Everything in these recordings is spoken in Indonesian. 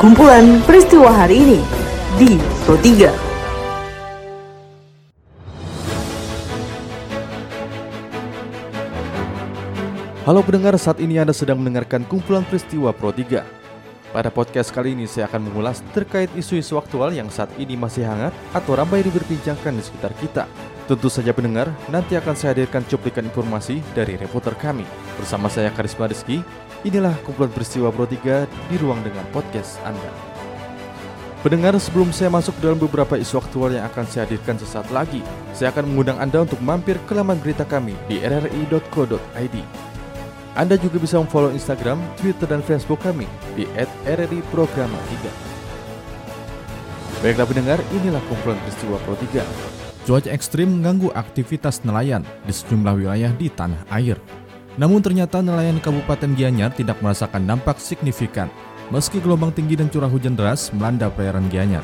Kumpulan peristiwa hari ini di Pro 3. Halo pendengar, saat ini Anda sedang mendengarkan kumpulan peristiwa Pro 3. Pada podcast kali ini saya akan mengulas terkait isu-isu aktual yang saat ini masih hangat atau ramai diperbincangkan di sekitar kita. Tentu saja pendengar, nanti akan saya hadirkan cuplikan informasi dari reporter kami. Bersama saya Karisma Rizky, inilah kumpulan peristiwa Pro 3 di ruang dengan podcast Anda. Pendengar, sebelum saya masuk dalam beberapa isu aktual yang akan saya hadirkan sesaat lagi, saya akan mengundang Anda untuk mampir ke laman berita kami di rri.co.id. Anda juga bisa memfollow Instagram, Twitter, dan Facebook kami di @rri_programa3. Baiklah pendengar, inilah kumpulan peristiwa Pro 3. Cuaca ekstrim mengganggu aktivitas nelayan di sejumlah wilayah di tanah air. Namun ternyata nelayan Kabupaten Gianyar tidak merasakan dampak signifikan meski gelombang tinggi dan curah hujan deras melanda perairan Gianyar.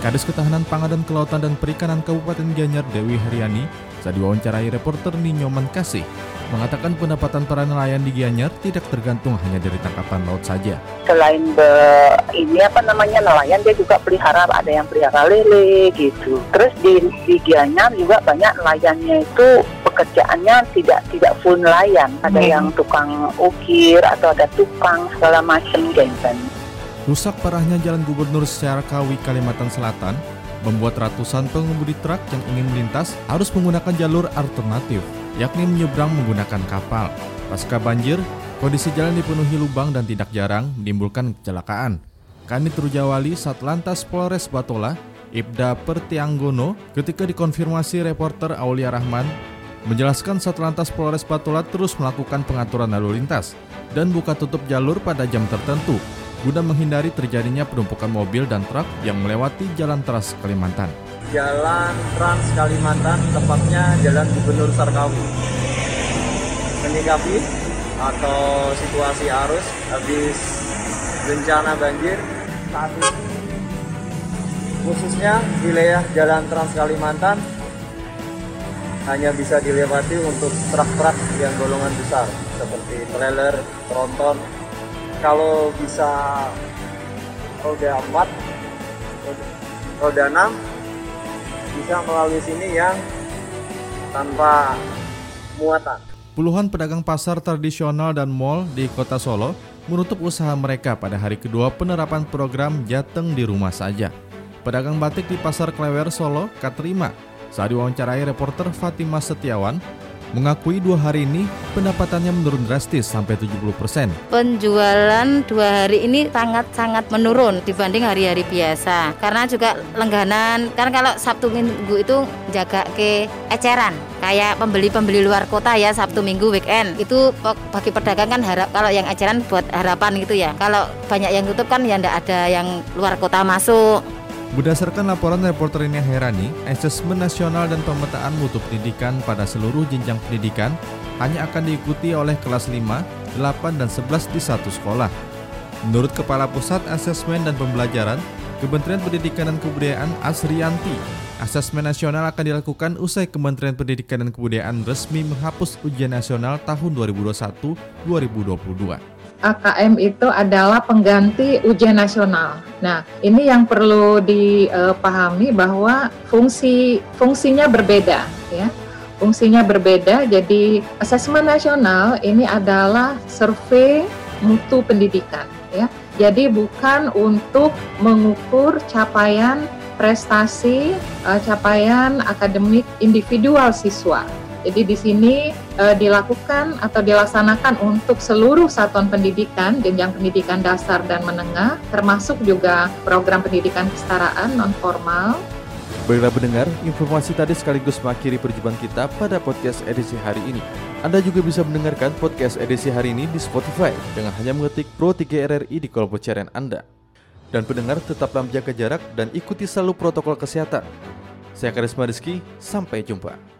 Kadis Ketahanan Pangan dan Kelautan dan Perikanan Kabupaten Gianyar Dewi Heriani saat diwawancarai reporter Ninyoman Kasih mengatakan pendapatan para nelayan di Gianyar tidak tergantung hanya dari tangkapan laut saja. selain be, ini apa namanya nelayan dia juga pelihara ada yang pelihara lele gitu terus di di Gianyar juga banyak nelayannya itu pekerjaannya tidak tidak full nelayan ada Hmm. yang tukang ukir atau ada tukang segala macam gitu Rusak parahnya jalan gubernur Syarkawi Kalimantan Selatan membuat ratusan pengemudi truk yang ingin melintas harus menggunakan jalur alternatif, yakni menyeberang menggunakan kapal. Pasca banjir, kondisi jalan dipenuhi lubang dan tidak jarang menimbulkan kecelakaan. Kanit Rujawali Satlantas Polres Batola, Ibda Pertianggono, ketika dikonfirmasi reporter Aulia Rahman, menjelaskan Satlantas Polres Batola terus melakukan pengaturan lalu lintas dan buka tutup jalur pada jam tertentu guna menghindari terjadinya penumpukan mobil dan truk yang melewati jalan Trans Kalimantan. Jalan Trans Kalimantan, tepatnya Jalan Gubernur Sarkawi. Menyikapi atau situasi arus habis bencana banjir saat ini khususnya wilayah Jalan Trans Kalimantan hanya bisa dilewati untuk truk-truk yang golongan besar seperti trailer, tronton. Kalau bisa roda 4, roda 6 bisa melalui sini yang tanpa muatan. Puluhan pedagang pasar tradisional dan mal di kota Solo menutup usaha mereka pada hari kedua penerapan program Jateng di rumah saja. Pedagang batik di Pasar Klewer Solo, Katrima, saat diwawancarai reporter Fatima Setiawan, mengakui dua hari ini pendapatannya menurun drastis sampai 70%. penjualan dua hari ini sangat-sangat menurun dibanding hari-hari biasa. Karena juga lengganan kan kalau Sabtu Minggu itu jaga ke eceran. Kayak pembeli-pembeli luar kota ya Sabtu Minggu weekend. Itu bagi pedagang kan harap kalau yang eceran buat harapan gitu ya. Kalau banyak yang tutup kan ya ndak ada yang luar kota masuk Berdasarkan laporan reporter ini Herani, asesmen nasional dan pemetaan mutu pendidikan pada seluruh jenjang pendidikan hanya akan diikuti oleh kelas 5, 8, dan 11 di satu sekolah. Menurut Kepala Pusat Asesmen dan Pembelajaran, Kementerian Pendidikan dan Kebudayaan Asrianti, asesmen nasional akan dilakukan usai Kementerian Pendidikan dan Kebudayaan resmi menghapus ujian nasional tahun 2021-2022. AKM itu adalah pengganti ujian nasional. Nah, ini yang perlu dipahami bahwa fungsi fungsinya berbeda ya. Fungsinya berbeda. Jadi, asesmen nasional ini adalah survei mutu pendidikan ya. Jadi bukan untuk mengukur capaian prestasi eh, capaian akademik individual siswa. Jadi di sini eh, dilakukan atau dilaksanakan untuk seluruh satuan pendidikan, jenjang pendidikan dasar dan menengah, termasuk juga program pendidikan kesetaraan non formal. Baiklah pendengar, informasi tadi sekaligus mengakhiri perjumpaan kita pada podcast edisi hari ini. Anda juga bisa mendengarkan podcast edisi hari ini di Spotify dengan hanya mengetik Pro 3 RRI di kolom pencarian Anda. Dan pendengar tetaplah menjaga jarak dan ikuti selalu protokol kesehatan. Saya Karisma Rizky, sampai jumpa.